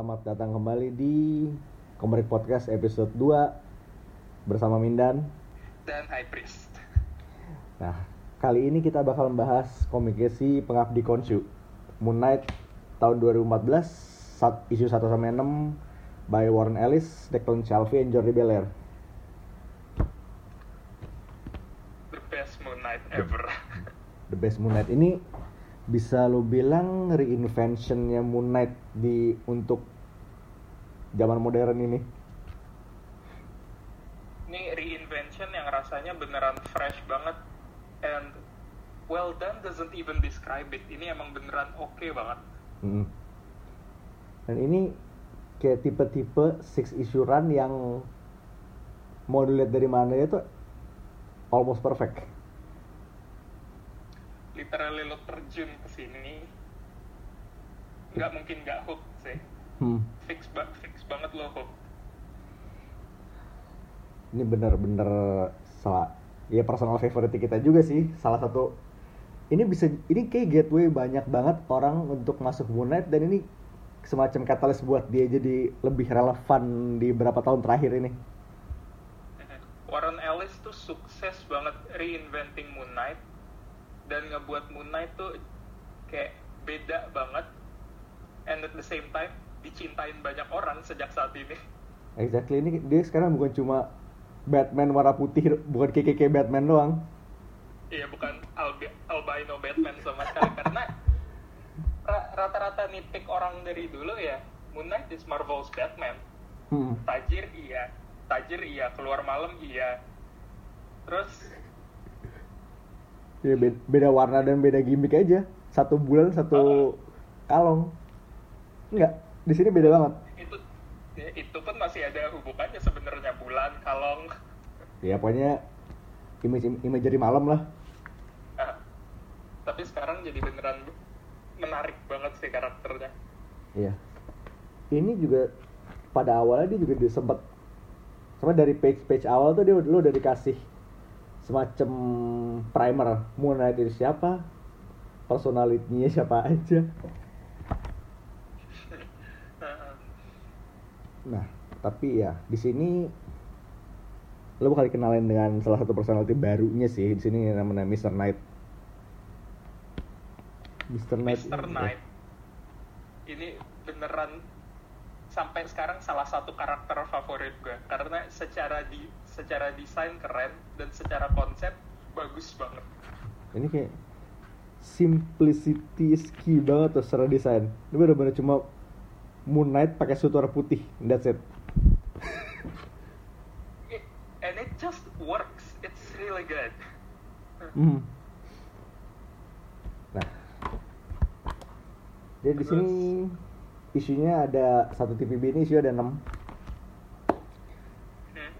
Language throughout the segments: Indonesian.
Selamat datang kembali di Komrik Podcast episode 2 bersama Mindan. dan High Priest. Nah, kali ini kita bakal membahas komiknya si Pengabdi Konshu Moon Knight tahun 2014 sat, isu 1 sampai 6 by Warren Ellis, Declan Shalvey, and Jordi Belair. The best Moon Knight ever. The best Moon Knight ini bisa lo bilang reinventionnya Moon Knight di untuk zaman modern ini. Ini reinvention yang rasanya beneran fresh banget and well done doesn't even describe it. Ini emang beneran oke banget. Mm. Dan ini kayak tipe-tipe six issue run yang mau dilihat dari mana itu almost perfect. Literally lo terjun ke sini nggak mungkin nggak hook sih. Hmm. Fix, ba fix banget lo hook. Ini bener-bener salah ya personal favorite kita juga sih salah satu ini bisa ini kayak gateway banyak banget orang untuk masuk Moon Knight dan ini semacam katalis buat dia jadi lebih relevan di beberapa tahun terakhir ini. Warren Ellis tuh sukses banget reinventing Moon Knight dan ngebuat Moon Knight tuh kayak beda banget and at the same time dicintain banyak orang sejak saat ini. Exactly ini dia sekarang bukan cuma Batman warna putih, bukan KKK Batman doang. Iya bukan albi- albino Batman sama sekali karena ra- rata-rata nitpick orang dari dulu ya Moon Knight is Marvel's Batman. Hmm. Tajir iya, tajir iya, keluar malam iya. Terus Ya be- beda warna dan beda gimmick aja. Satu bulan satu kalong. Enggak, di sini beda banget. itu ya, itu pun masih ada hubungannya sebenarnya bulan kalong Ya pokoknya image imagery malam lah. Ah, tapi sekarang jadi beneran menarik banget sih karakternya Iya. Ini juga pada awalnya dia juga dia sempat sama dari page-page awal tuh dia dulu udah dikasih semacam primer Moon Knight itu siapa, personalitinya siapa aja. Ah, Nah, tapi ya di sini lo bakal dikenalin dengan salah satu personality barunya sih di sini namanya Mr. Knight. Mr. Knight. Mr. ini- Knight ini beneran sampai sekarang salah satu karakter favorit gue karena secara di secara desain keren dan secara konsep bagus banget Ini kayak simplicity is key banget tuh secara desain. Ini bener-bener cuma Moon Knight pakai suit warna putih. That's it. It- and it just works it's really good Hmm. Nah, jadi di sini isunya ada satu TVB ini isu ada 6 Hmm.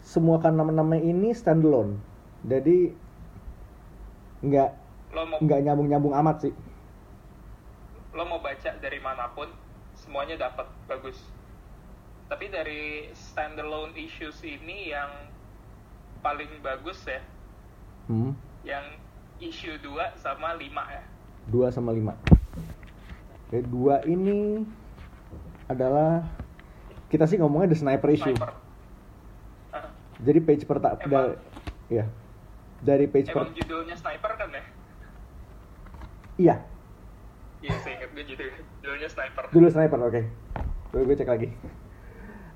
semua kan nama-nama ini standalone jadi nggak nggak nyambung-nyambung amat sih lo mau baca dari mana pun semuanya dapat bagus. Tapi dari standalone issues ini yang paling bagus ya hmm. yang issue 2 sama 5 ya. 2 sama 5 Oke, dua ini adalah kita sih ngomongnya the sniper issue. Sniper. Ah, jadi page pertama Emang- ya dari page per emang judulnya sniper kan ya? Iya iya saya ingat gue judul judulnya sniper. Dulu sniper oke. Dulu gue cek lagi.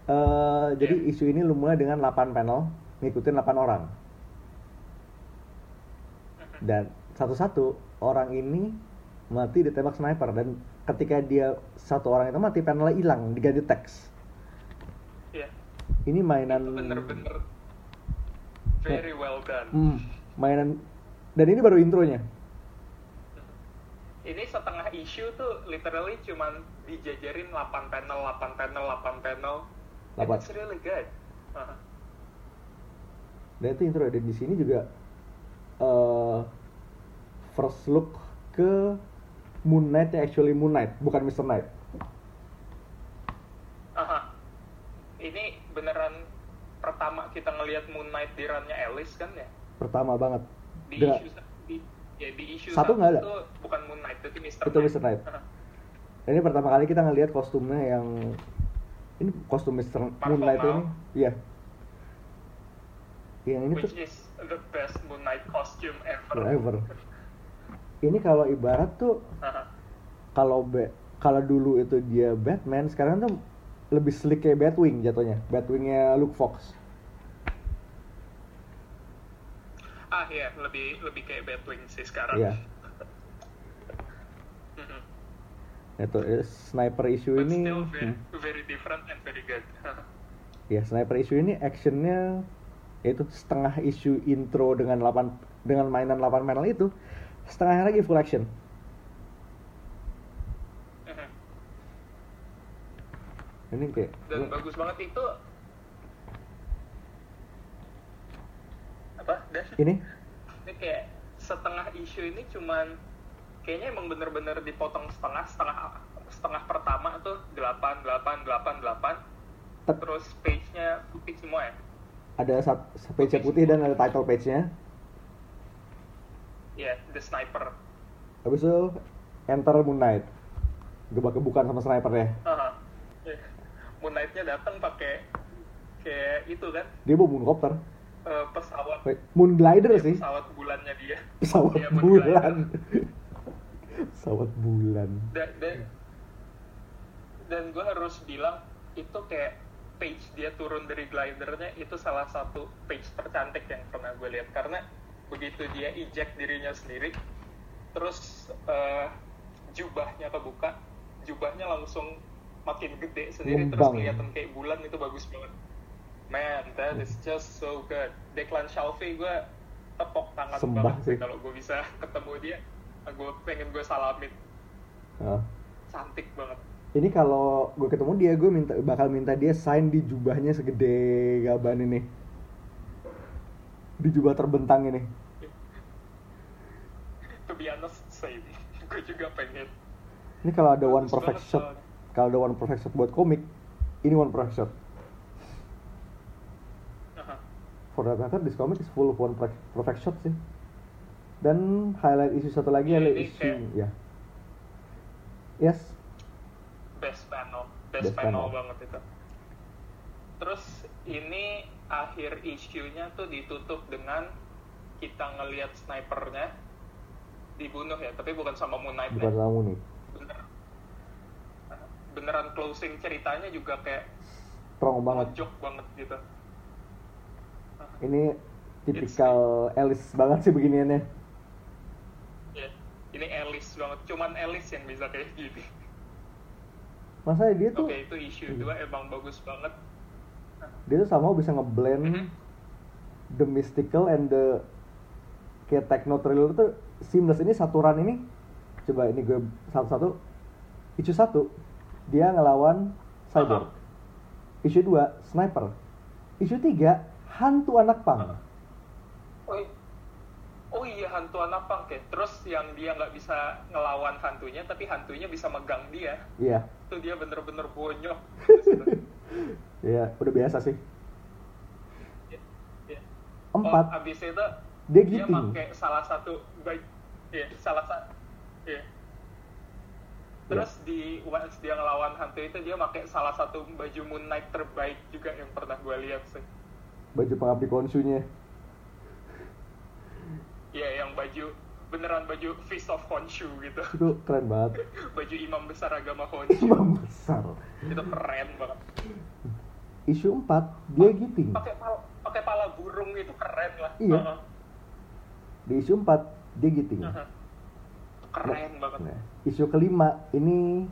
Eh, jadi Iya. isu ini lu mulai dengan 8 panel ngikutin 8 orang. Dan satu-satu orang ini mati ditembak sniper. Dan ketika dia satu orang itu mati panelnya hilang diganti teks. Iya, ini mainan bener-bener very well done. Hmm, mainan dan ini baru intronya ini setengah issue tuh literally cuman dijajarin 8 panel 8 panel 8 panel Lapan. it's really good Ah. dan itu intro dan di sini juga eh first look ke Moon Knight yang actually Moon Knight bukan Mr. Knight Aha. Ini beneran pertama kita ngelihat Moon Knight di runnya Alice kan ya? pertama banget Dengan- di, issue Satu nggak ada? itu bukan Moon Knight, itu Mr. Itu Mr. Knight. Ini pertama kali kita ngelihat kostumnya yang ini kostum Mr. Moon Knight ini iya yang ini which tuh is the best Moon Knight costume ever. Ever. ini kalau ibarat tuh kalau kalau dulu itu dia Batman sekarang tuh lebih slick kayak Batwing jatuhnya Batwingnya Luke Fox ah iya, lebih lebih kayak Batwing sih sekarang. iya Mhm. itu eh, sniper issue But ini still very, hmm. very different and very good. ya sniper issue ini actionnya itu setengah issue intro dengan 8 dengan mainan 8 panel itu setengahnya lagi full action Mhm. ini kayak Dan bagus banget itu apa? Dan ini? Ini kayak setengah isu ini cuman kayaknya emang bener-bener dipotong setengah setengah setengah pertama tuh 8 8 8 8 Tet- terus page-nya putih semua ya? Ada sat, page putih dan ada title page-nya. Ya The Sniper. Habis itu enter Moon Knight. Gebak-gebukan sama sniper ya. Aha. Ya. Moon Knight-nya datang pakai kayak itu kan? Dia bawa mooncopter eh, pesawat. Wait, Moon Glider ya, sih? pesawat bulannya dia. Pesawat Iya, Moon bulan. Pesawat bulan. Dan dan, dan gue harus bilang itu kayak page dia turun dari glidernya itu salah satu page tercantik yang pernah gue lihat. Karena begitu dia eject dirinya sendiri terus eh, jubahnya kebuka jubahnya langsung makin gede sendiri terus kelihatan kayak bulan itu bagus banget man that is just so good. Declan Shalvey gue tepok tangan Sembah banget sih kalau gue bisa ketemu dia. Gue pengen gue salamin. Nah, cantik banget. Ini kalau gue ketemu dia gue minta bakal minta dia sign di jubahnya segede gaban ini. Di jubah terbentang ini. To be honest same. Gue juga pengen. Ini kalau ada one perfect shot. kalau ada one perfect shot buat komik ini one perfect shot for that matter this comic is full of one perfect- shot sih. Dan highlight isu satu lagi ini isu ya. Yes. Best panel best, Best panel, panel. banget itu. Terus ini akhir isunya tuh ditutup dengan kita ngelihat snipernya dibunuh ya tapi bukan sama Moon Knight bukan kamu nih bener. Beneran closing ceritanya juga kayak strong banget. banget gitu ini tipikal Alice banget sih beginiannya. Ya ini Alice banget. Cuman Alice yang bisa kayak gini. Masa dia tuh oke itu isu dua emang bagus banget. Dia tuh sama bisa ngeblend Mhm. the mystical and the kayak techno thriller tuh seamless. Ini satu run ini coba ini gue satu-satu. Isu satu dia ngelawan cyborg. Isu dua sniper. Isu tiga hantu anak pang Oh, oh iya hantu anak punk ya. Terus yang dia nggak bisa ngelawan hantunya, tapi hantunya bisa megang dia. iya Itu dia bener-bener bonyok. iya udah biasa sih Ya, ya. Empat. Oh, abis itu Dia dia giting. pakai salah satu baju, ya salah satu, ya. Terus di once dia ngelawan hantu itu dia pakai salah satu baju Moon Knight terbaik juga yang pernah gue lihat sih. Baju pengabdi konsunya Ya yang baju beneran baju Feast of Honshu gitu. itu keren banget baju imam besar agama Honshu. imam besar itu keren banget. isu empat dia giting pakai pal pakai pala burung itu keren lah Iya. Heeh. di isu empat dia giting Heeh. keren banget nah, isu kelima ini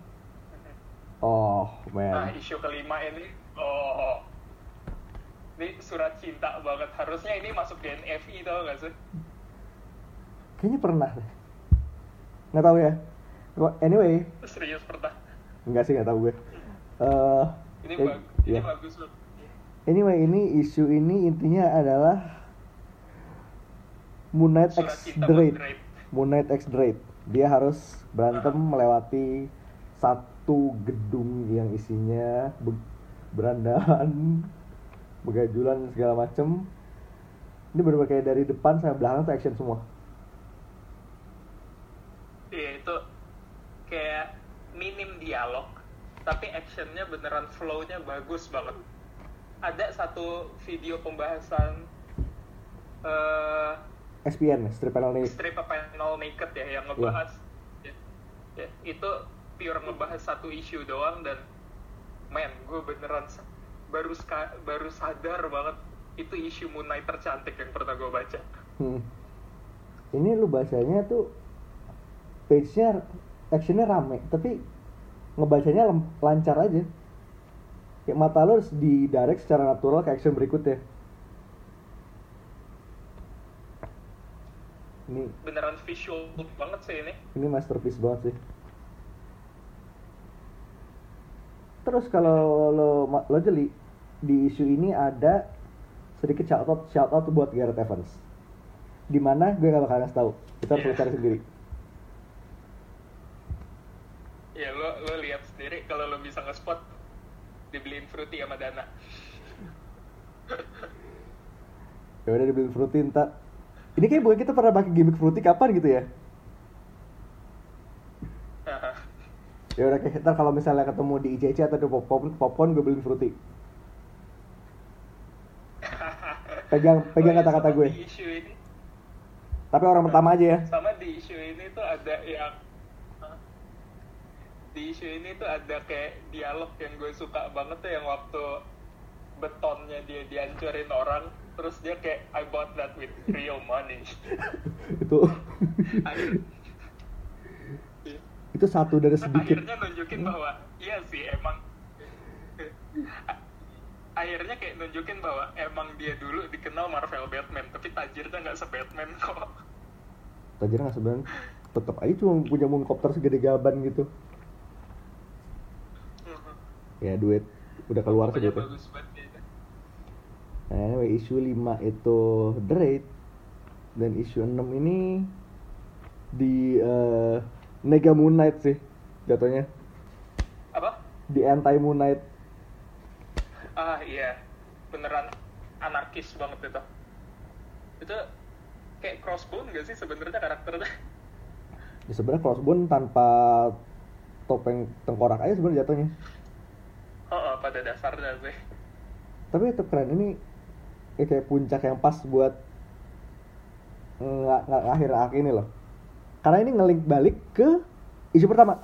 oh nah man isu kelima ini oh ini surat cinta banget. Harusnya ini masuk di NFI tau gak sih? Kayaknya pernah deh. nggak tahu ya. Anyway. Serius pernah? Nggak sih nggak tahu gue. Eh, ini eh, bag ini iya. bagus loh. Anyway ini isu ini intinya adalah Moon Knight surat X Drake Moon Knight. X Drake dia harus berantem melewati satu gedung yang isinya be- berandaan begajulan segala macem. Ini benar kayak dari depan sampai belakang tuh action semua. Iya itu kayak minim dialog tapi actionnya beneran flow-nya bagus banget. Ada satu video pembahasan eh SPN strip panel nih strip panel naked ya yang ngebahas. Ya, ya, itu pure ngebahas satu isu doang dan men gue beneran baru ska- baru sadar banget itu isu Moon Knight tercantik yang pernah gue baca Hmm. Ini lu bacanya tuh page-nya actionnya rame, tapi ngebacanya lancar aja. Kayak mata lu harus di direct secara natural ke action berikutnya. Ini beneran visual banget sih ini ini masterpiece banget sih. Terus kalau lo lo jeli di isu ini ada sedikit shout out shout out buat Gareth Evans. Di mana gue gak bakal ngasih tahu. Kita harus Iya. cari sendiri. ya lo lo lihat sendiri kalau lo bisa nge-spot dibeliin fruity sama Dana Ya udah dibeli fruity entar. Ini kayak bukan kita pernah pakai gimmick fruity kapan gitu ya? Ya udah kayak ntar kalau misalnya ketemu di ICC atau di popcorn, popcorn gue beliin fruity. Pegang pegang Oh iya, kata-kata gue. isu ini Tapi orang pertama aja ya. sama di isu ini tuh ada yang di isu ini tuh ada kayak dialog yang gue suka banget tuh yang waktu betonnya dia dihancurin orang terus dia kayak I bought that with real money itu itu satu dari sedikit. akhirnya nunjukin bahwa iya sih emang akhirnya kayak nunjukin bahwa emang dia dulu dikenal Marvel Batman tapi tajirnya nggak se-Batman kok. Tajir nggak sebenarnya tetap aja cuma punya helikopter segede gaban gitu. Ya duit. Udah keluar gitu. bagus banget dia. Nah, anyway, isu 5 itu The Raid dan isu 6 ini di eh, Nega Moon Knight sih jatuhnya. Apa? Di anti Moon Knight Ah iya, beneran anarkis banget itu. Itu kayak crossbone gak sih sebenarnya karakternya? ya sebenarnya crossbone tanpa topeng tengkorak aja sebenarnya jatuhnya Oh, oh, pada dasarnya sih. tapi itu keren ini ya kayak puncak yang pas buat nggak nggak akhir akhir ini loh karena ini ngelink balik ke isu pertama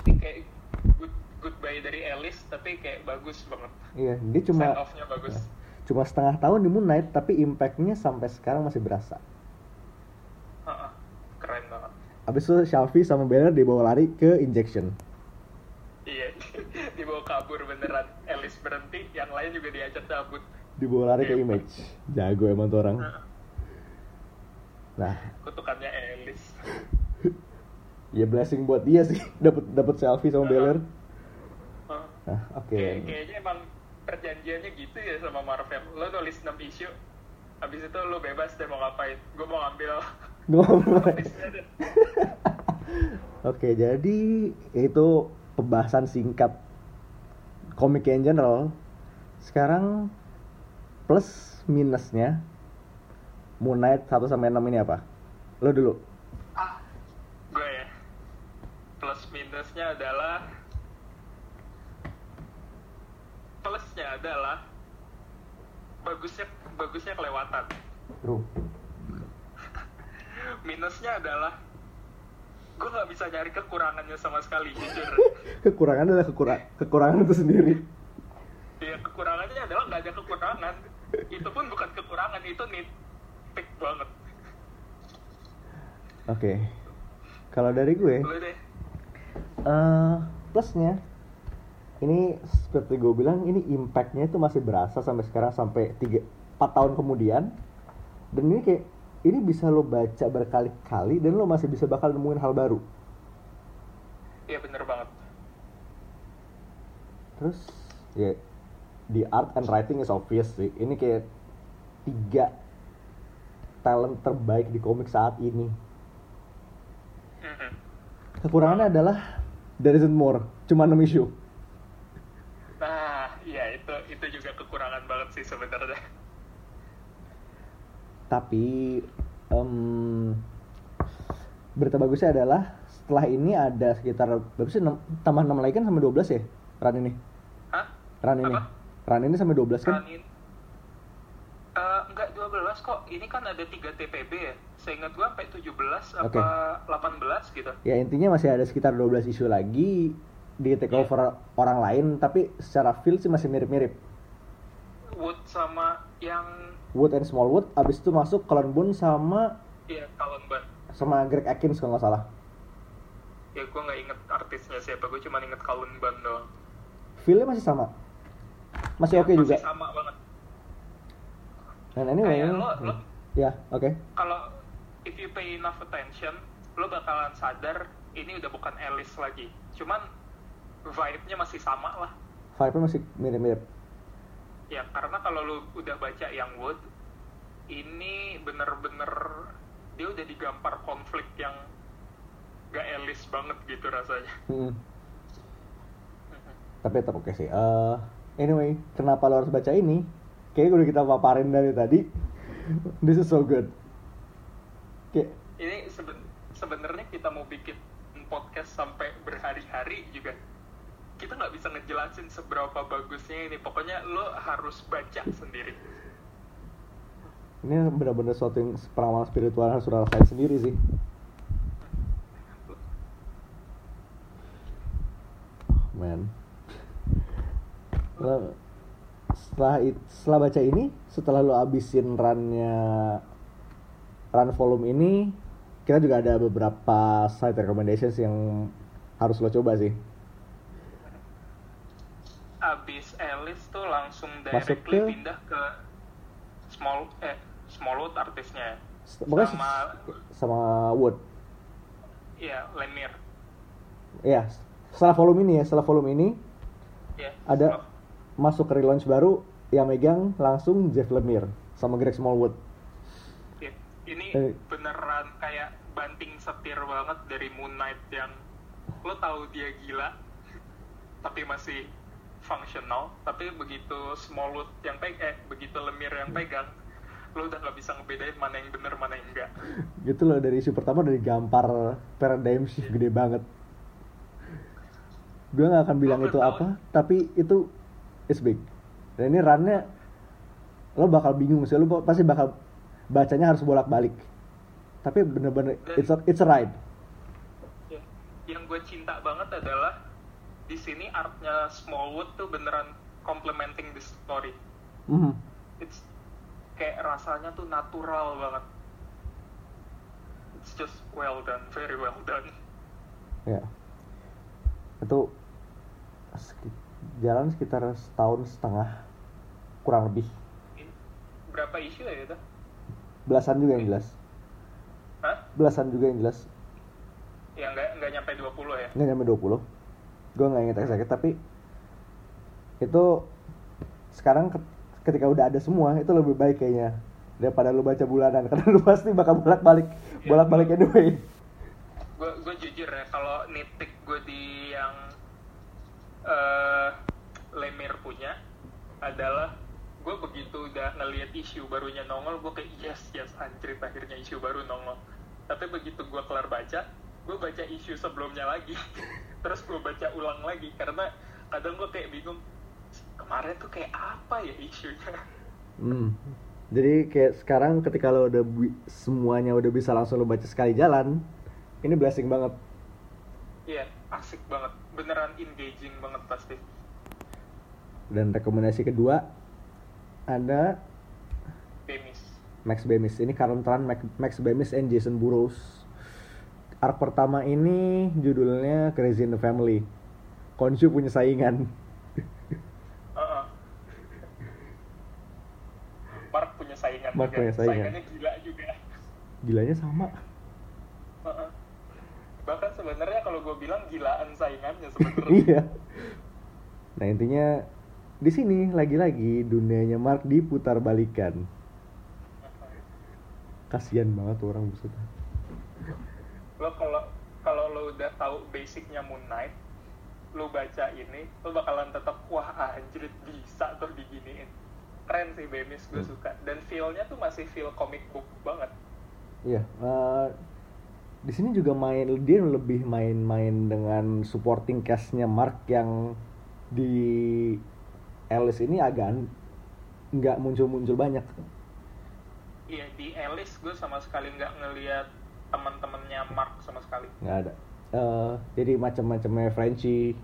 Ini kayak good, goodbye dari Alice, tapi kayak bagus banget. iya dia cuma off-nya bagus. cuma setengah tahun di Moon Knight tapi impactnya sampai sekarang masih berasa Oh, oh, keren banget. Abis itu Shelby sama Banner dibawa lari ke injection. Iya, dibawa kabur beneran. Alice berhenti, yang lain juga diajak cabut. Dibawa lari ke image. Jago emang tuh orang. Nah, Kutukannya Alice. ya blessing buat dia sih dapat dapat selfie sama Beller. Oh. Nah, oke. Kayak- kayaknya emang perjanjiannya gitu ya sama Marvel. Lo nulis 6 isu, habis itu lo bebas deh mau ngapain. Gue mau ngambil listnya deh. Oke, jadi itu pembahasan singkat komik in general. Sekarang plus minusnya Moon Knight 1 sampai 6 ini apa? Lo dulu. Ah, gue ya. Plus minusnya adalah plusnya adalah bagusnya bagusnya kelewatan. Bro. Minusnya adalah gue nggak bisa nyari kekurangannya sama sekali jujur. Kekurangan adalah kekurang kekurangan itu sendiri. Ya kekurangannya adalah nggak ada kekurangan. Itu pun bukan kekurangan, itu nitpick banget. Oke. Kalau dari gue, eh plusnya ini seperti gue bilang ini impactnya itu masih berasa sampai sekarang sampai 3 4 tahun kemudian. Dan ini kayak ini bisa lo baca berkali-kali dan lo masih bisa bakal nemuin hal baru. Iya bener banget. terus ya di art and writing is obvious sih. Ini kayak tiga talent terbaik di komik saat ini. Mhm. kekurangannya adalah there isn't more. Cuma 6 issue itu itu juga kekurangan banget sih sebenarnya. tapi em, berita bagusnya adalah setelah ini ada sekitar berapa sih enam- tambah 6 lagi kan sampai 12 ya run ini Hah? run ini Apa? run ini sampai 12 kan Ranin Eh, enggak 12 kok. Ini kan ada 3 TPB ya. Seingat gua sampai 17 Oke. apa 18 gitu. ya intinya masih ada sekitar 12 isu lagi di take over orang lain tapi secara feel sih masih mirip-mirip Wood sama yang Wood and Smallwood abis itu masuk Colin Boone sama ya Calon Ban. sama Greg Atkins kalau nggak salah Ya gua nggak inget artisnya siapa. Gua cuma inget Calon Ban doang. feelnya masih sama masih oke Masih juga sama banget. dan anyway Kayak lo- lo- ya oke Kalau if you pay enough attention, lo bakalan sadar ini udah bukan Alice lagi. Cuman vibe-nya masih sama lah. vibe-nya masih mirip-mirip Ya, karena kalau lu udah baca yang Wood, ini bener-bener dia udah digampar konflik yang gak elis banget gitu rasanya. Mm-mm. tapi tetap oke sih Eh, anyway kenapa lo harus baca ini kayaknya udah kita paparin dari tadi this is so good kayak Ini seben- sebenarnya kita mau bikin podcast sampai berhari-hari juga. Nggak bisa ngejelasin seberapa bagusnya ini. Pokoknya lo harus baca sendiri. ini benar-benar suatu yang pengalaman spiritual harus rasain sendiri sih man Lo- setelah setelah baca ini setelah lo abisin runnya run volume ini kita juga ada beberapa site recommendations yang harus lo coba sih Abis Alice tuh langsung Masuk directly ke- pindah ke small eh Smallwood artisnya. pokoknya Sama sama Wood ya Lemire. ya setelah volume ini ya setelah volume ini Ya, Ada- masuk ke relaunch baru yang megang langsung Jeff Lemire sama Greg Smallwood Ya, ini Eh. beneran kayak banting setir banget dari Moon Knight yang lo tahu dia gila tapi masih fungsional tapi begitu Smallwood yang pegang eh begitu Lemire yang pegang lo udah nggak bisa ngebedain mana yang bener mana yang enggak. Gitu loh dari isu pertama dari gampar paradigm shift gede banget. Gue nggak akan bilang Lo itu tahu- apa tapi itu is big. Dan ini runnya lo bakal bingung sih lo pasti bakal bacanya harus bolak balik tapi bener-bener it's a, it's a ride. Ya, yang gue cinta banget adalah di sini artnya Smallwood tuh beneran complementing the story. Mhm. it's kayak rasanya tuh natural banget. It's just well done very well done. Ya. Itu seki- jalan sekitar setahun setengah kurang lebih. Berapa isu ya itu? Belasan juga yang jelas. Hah? belasan juga yang jelas. Ya nggak nggak nyampe 20 ya? Nggak nyampe 20 gue nggak inget exactly tapi itu sekarang ke- ketika udah ada semua itu lebih baik kayaknya. Daripada lu baca bulanan karena lu pasti bakal bolak balik Iya. bolak balik anyway gue gue jujur ya kalau nitik gue di yang eh Lemir punya adalah gue begitu udah ngelihat isu barunya nongol gue kayak yes yes anjrit akhirnya isu baru nongol. Tapi begitu gue kelar baca gue baca isu sebelumnya lagi terus gue baca ulang lagi karena kadang gue kayak bingung kemarin tuh kayak apa ya isunya Hmm. Jadi kayak sekarang ketika lo udah semuanya udah bisa langsung lo baca sekali jalan, ini blessing banget. iya asik banget beneran engaging banget pasti Dan rekomendasi kedua ada Bemis Max Bemis. Ini run Max, Bemis and Jason Burrows. Arc pertama ini judulnya Crazy in the Family. Konshu punya saingan. Heeh. Mark punya saingan Mark juga. punya saingan. Saingannya gila juga. Gilanya sama. Heeh. Bahkan sebenarnya kalau gue bilang gilaan saingannya sebenarnya. iya. Nah intinya di sini lagi-lagi dunianya Mark diputar balikan. Kasian banget orang maksudnya. Lo kalau kalau lo udah tahu basicnya Moon Knight, lo baca ini, lo bakalan tetap wah anjrit bisa tuh diginiin. Keren sih Bemis, gue Hmm. suka. Dan feel-nya tuh masih feel comic book banget. Iya. eh, di sini juga main dia lebih main-main dengan supporting castnya Mark yang di Alice ini agak nggak muncul-muncul banyak Iya di Alice gue sama sekali nggak ngelihat teman-temannya Mark sama sekali. nggak ada. Eh, jadi macam-macamnya Frenchie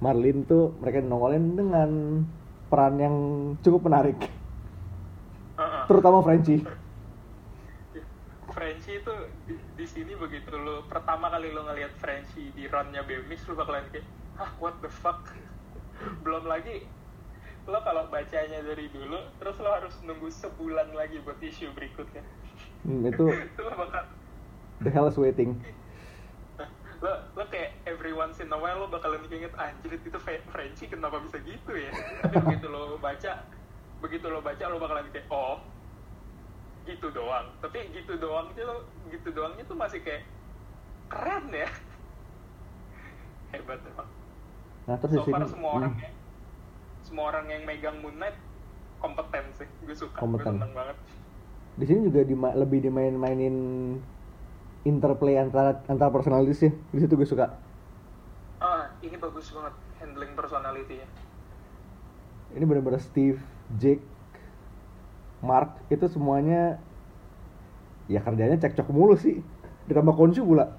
Marlin tuh mereka nongolin dengan peran yang cukup menarik. Heeh. terutama Frenchie. Frenchie itu di, di sini begitu lo pertama kali lo ngelihat Frenchie di runnya Bemis lo bakalan kayak ah what the fuck? Belum lagi lo kalau bacanya dari dulu terus lo harus nunggu sebulan lagi buat isu berikutnya. Hmm, itu itu lo bakal the hell is waiting. Lo lo kayak every once in a while lo bakalan inget anjir itu Frenchie kenapa bisa gitu ya? Tapi begitu lo baca begitu lo baca lo bakalan kayak oh gitu doang. Tapi gitu doang itu lo gitu doangnya tuh masih kayak keren ya. Hebat emang. Nah terus di so far semua hmm, orang yang semua orang yang megang Moon Knight kompeten sih gue suka Kompeten. gue seneng banget. Di sini juga dima- lebih dimain-mainin interplay antara antara personalities ya di situ gue suka. Ah ini bagus banget handling personality-nya. Ini benar-benar Steve, Jake, Mark itu semuanya ya kerjanya cekcok mulu sih. Ditambah Konshu pula.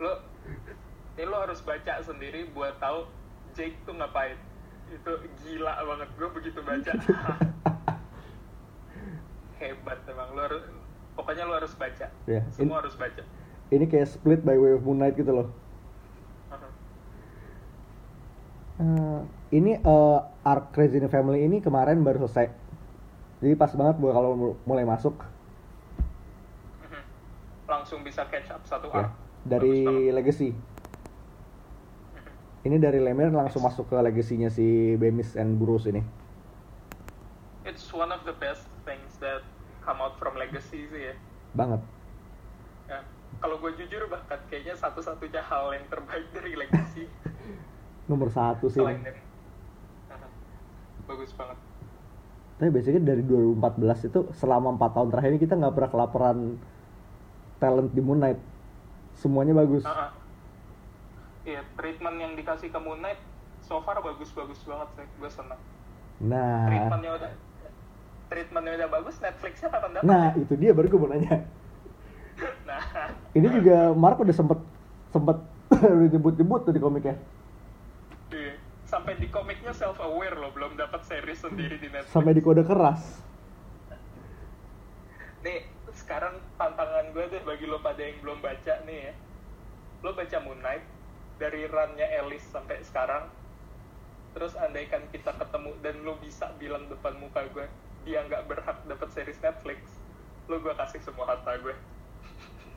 Lo ini lo harus baca sendiri buat tahu Jake tuh ngapain. Itu gila banget gue begitu baca. Hebat emang lo harus pokoknya lo harus baca. Ya, semua in- harus baca. ini kayak split by way of Moon Knight gitu loh. Eh, ini eh, arc Crazy in the Family ini kemarin baru selesai. Jadi pas banget buat kalau mu- mulai masuk. Mhm. langsung bisa catch up satu arc. Bagus dari. Legacy. Mhm. ini dari Lemire langsung masuk ke legasinya si Bemis and Bruce ini. It's one of the best things that come out from Legacy sih ya banget Ya, kalau gue jujur bahkan kayaknya satu-satunya hal yang terbaik dari Legacy nomor satu sih selain dari bagus banget Tapi basicnya dari 2014 itu selama 4 tahun terakhir ini kita nggak pernah kelaparan talent di Moon Knight. Semuanya bagus. Ah, ah. Iya, treatment yang dikasih ke Moon Knight so far bagus-bagus banget sih. Gue seneng. Nah, Treatmentnya udah treatmentnya udah bagus, Netflixnya kapan dapat? nah itu dia baru gue mau nanya. Nah, Ini juga Mark udah sempet sempet udah nyebut-nyebut tuh di komiknya. iya. sampai di komiknya self aware loh, belum dapat series sendiri di Netflix. Sampai di kode keras. Nih, sekarang tantangan gue deh bagi lo pada yang belum baca nih ya. Lo baca Moon Knight dari runnya Alice sampai sekarang. Terus andaikan kita ketemu dan lo bisa bilang depan muka gue, dia nggak berhak dapat series Netflix, lo gue kasih semua harta gue.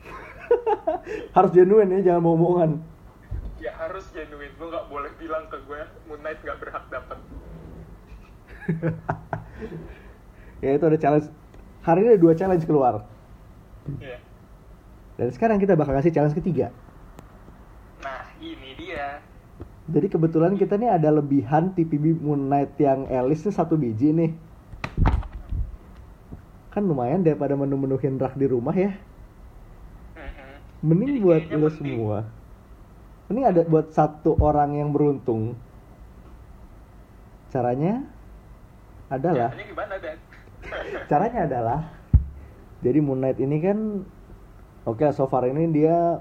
Harus genuine ya, jangan mau-omongan. Ya harus genuine, lo nggak boleh bilang ke gue Moon Knight nggak berhak dapat. ya itu ada challenge. Hari ini ada dua challenge keluar. Iya. Dan sekarang kita bakal kasih challenge ketiga. Nah, ini dia. Jadi kebetulan kita nih ada lebihan TPB Moon Knight yang Alice satu biji nih. Kan lumayan daripada menu-menuhin rak di rumah ya. Mm-mm. Mending Jadi buat lo semua. Mending ada buat satu orang yang beruntung. Caranya adalah Caranya gimana, Dan? caranya adalah jadi Moon Knight ini kan oke so far ini dia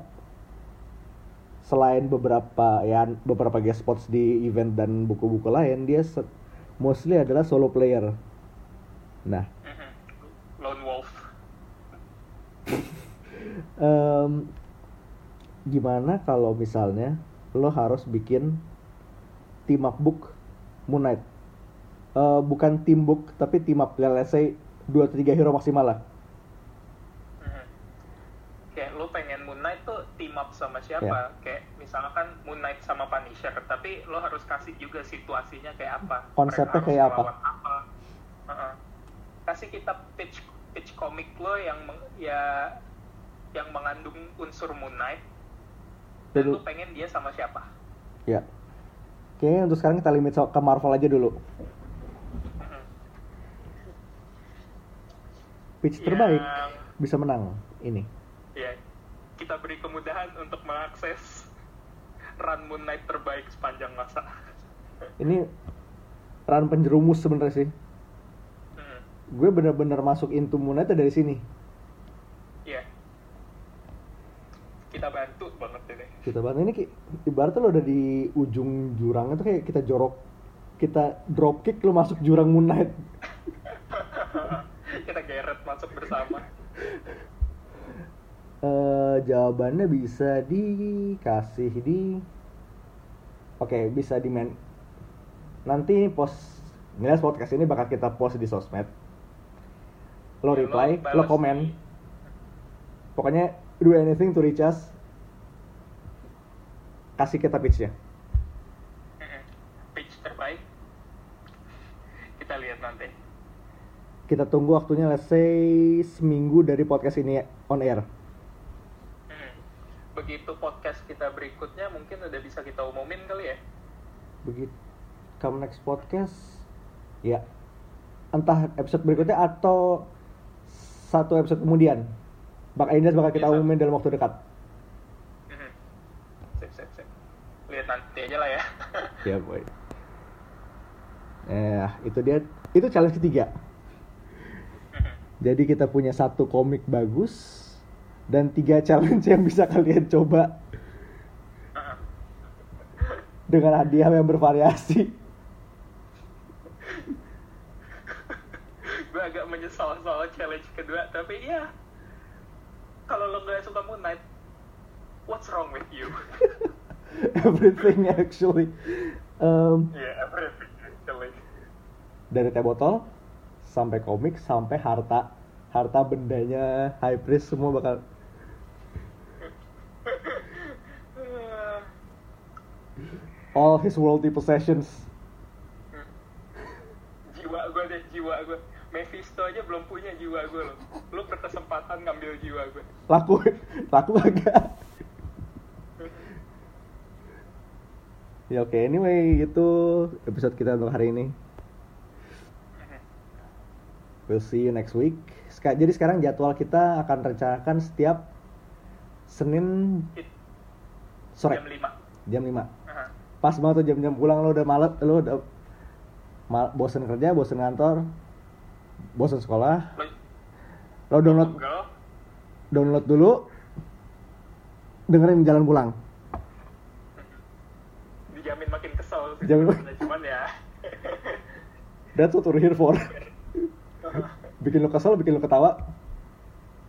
selain beberapa ya beberapa guest spots di event dan buku-buku lain dia mostly adalah solo player. Nah, em, gimana kalau misalnya lo harus bikin team up book Moon Knight? Eh, bukan team book tapi team up, let's say 2 atau 3 hero maksimal lah. Mhm. Kayak lo pengen Moon Knight tuh team up sama siapa? Ya. Kayak misalkan Moon Knight sama Punisher, tapi lo harus kasih juga situasinya kayak apa. Konsepnya kayak apa? apa. Heeh. Kasih kita pitch pitch komik lo yang ya yang mengandung unsur Moon Knight dan lo pengen dia sama siapa? Ya. Kayaknya untuk sekarang kita limit so- ke Marvel aja dulu. Mhm. Pitch terbaik Yang bisa menang ini. kita beri kemudahan untuk mengakses run Moon Knight terbaik sepanjang masa. Ini run penjerumus sebenarnya sih. Hmm, Gue bener-bener masuk into Moon Knight dari sini. Iya. Kita bantu banget ini. Kita bantu ini kayak, ibaratnya lo udah di ujung jurang itu kayak kita jorok kita drop kick lo masuk jurang Moon Knight. kita geret masuk bersama. Eh, jawabannya bisa dikasih di Oke, bisa di men Nanti post Nilas podcast ini bakal kita post di sosmed. Lo reply, lo komen. Pokoknya do anything to reach us. Kasih kita pitch-nya. Pitch terbaik. Kita lihat nanti. Kita tunggu waktunya let's say seminggu dari podcast ini on air. Hmm. Begitu podcast kita berikutnya mungkin udah bisa kita umumin kali ya. Begitu come next podcast ya entah episode berikutnya atau satu episode kemudian bakal Indah bakal kita Bisa. umumin dalam waktu dekat aja lah ya. ya boy. Eh itu dia. Itu challenge ketiga. Jadi kita punya satu komik bagus dan tiga challenge yang bisa kalian coba. Dengan hadiah yang bervariasi. Gue agak menyesal soal challenge kedua, tapi ya kalau lo nggak suka Moon Knight, what's wrong with you? everything actually Em, yeah, everything actually. dari teh botol sampai komik sampai harta harta bendanya high priest semua bakal all his worldly possessions jiwa gue deh, jiwa gue. Mephisto aja belum punya jiwa gue loh. Lo berkesempatan ngambil jiwa gue. laku laku agak ya oke. Anyway itu episode kita untuk hari ini. We'll see you next week. Jadi sekarang jadwal kita akan rencanakan setiap Senin sore. Jam 5. jam 5 Aha. pas banget tuh jam-jam pulang lo udah malet lo udah mal, bosen kerja bosen kantor bosen sekolah. Lo lo download download dulu dengerin jalan pulang sebenarnya. Cuman ya. that's what we're here for bikin lo kesel bikin lo ketawa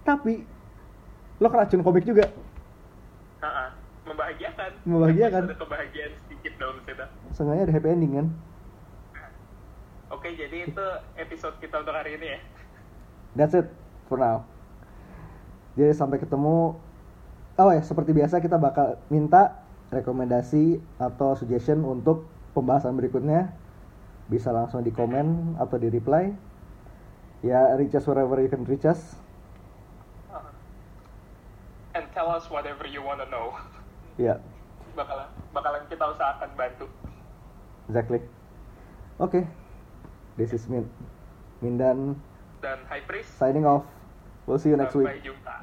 tapi lo keracun komik juga Ha-ha. membahagiakan. Membahagiakan. Ada kebahagiaan sedikit dalam situ. sengaja ada happy ending kan Oke, jadi itu episode kita untuk hari ini ya. that's it for now jadi sampai ketemu oh ya seperti biasa kita bakal minta rekomendasi atau suggestion untuk pembahasan berikutnya bisa langsung di komen atau di reply ya reach us wherever you can reach us Ha-ha. And tell us whatever you wanna know. ya Bakalan, bakalan kita usahakan bantu. exactly oke this is Min Mindan Dan High Priest, signing off we'll see you next week sampai jumpa.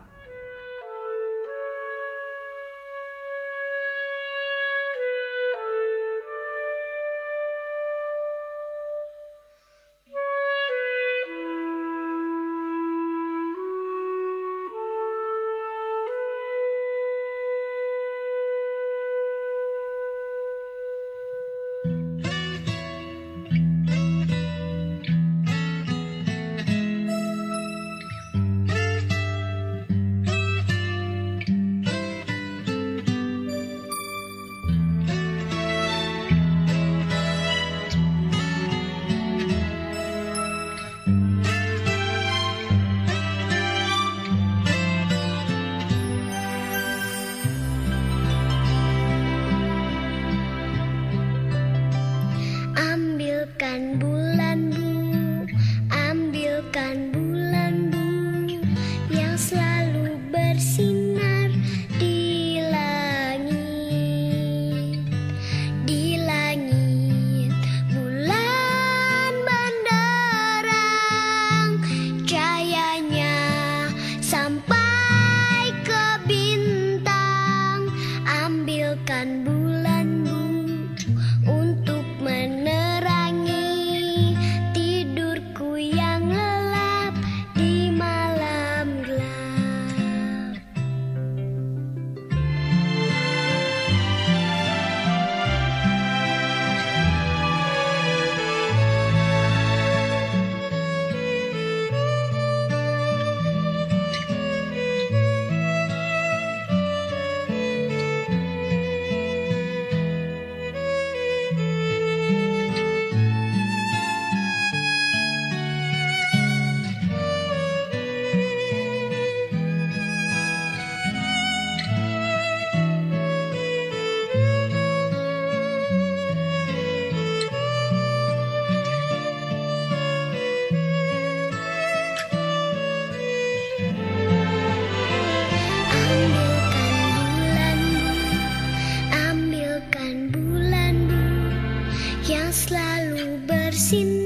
xin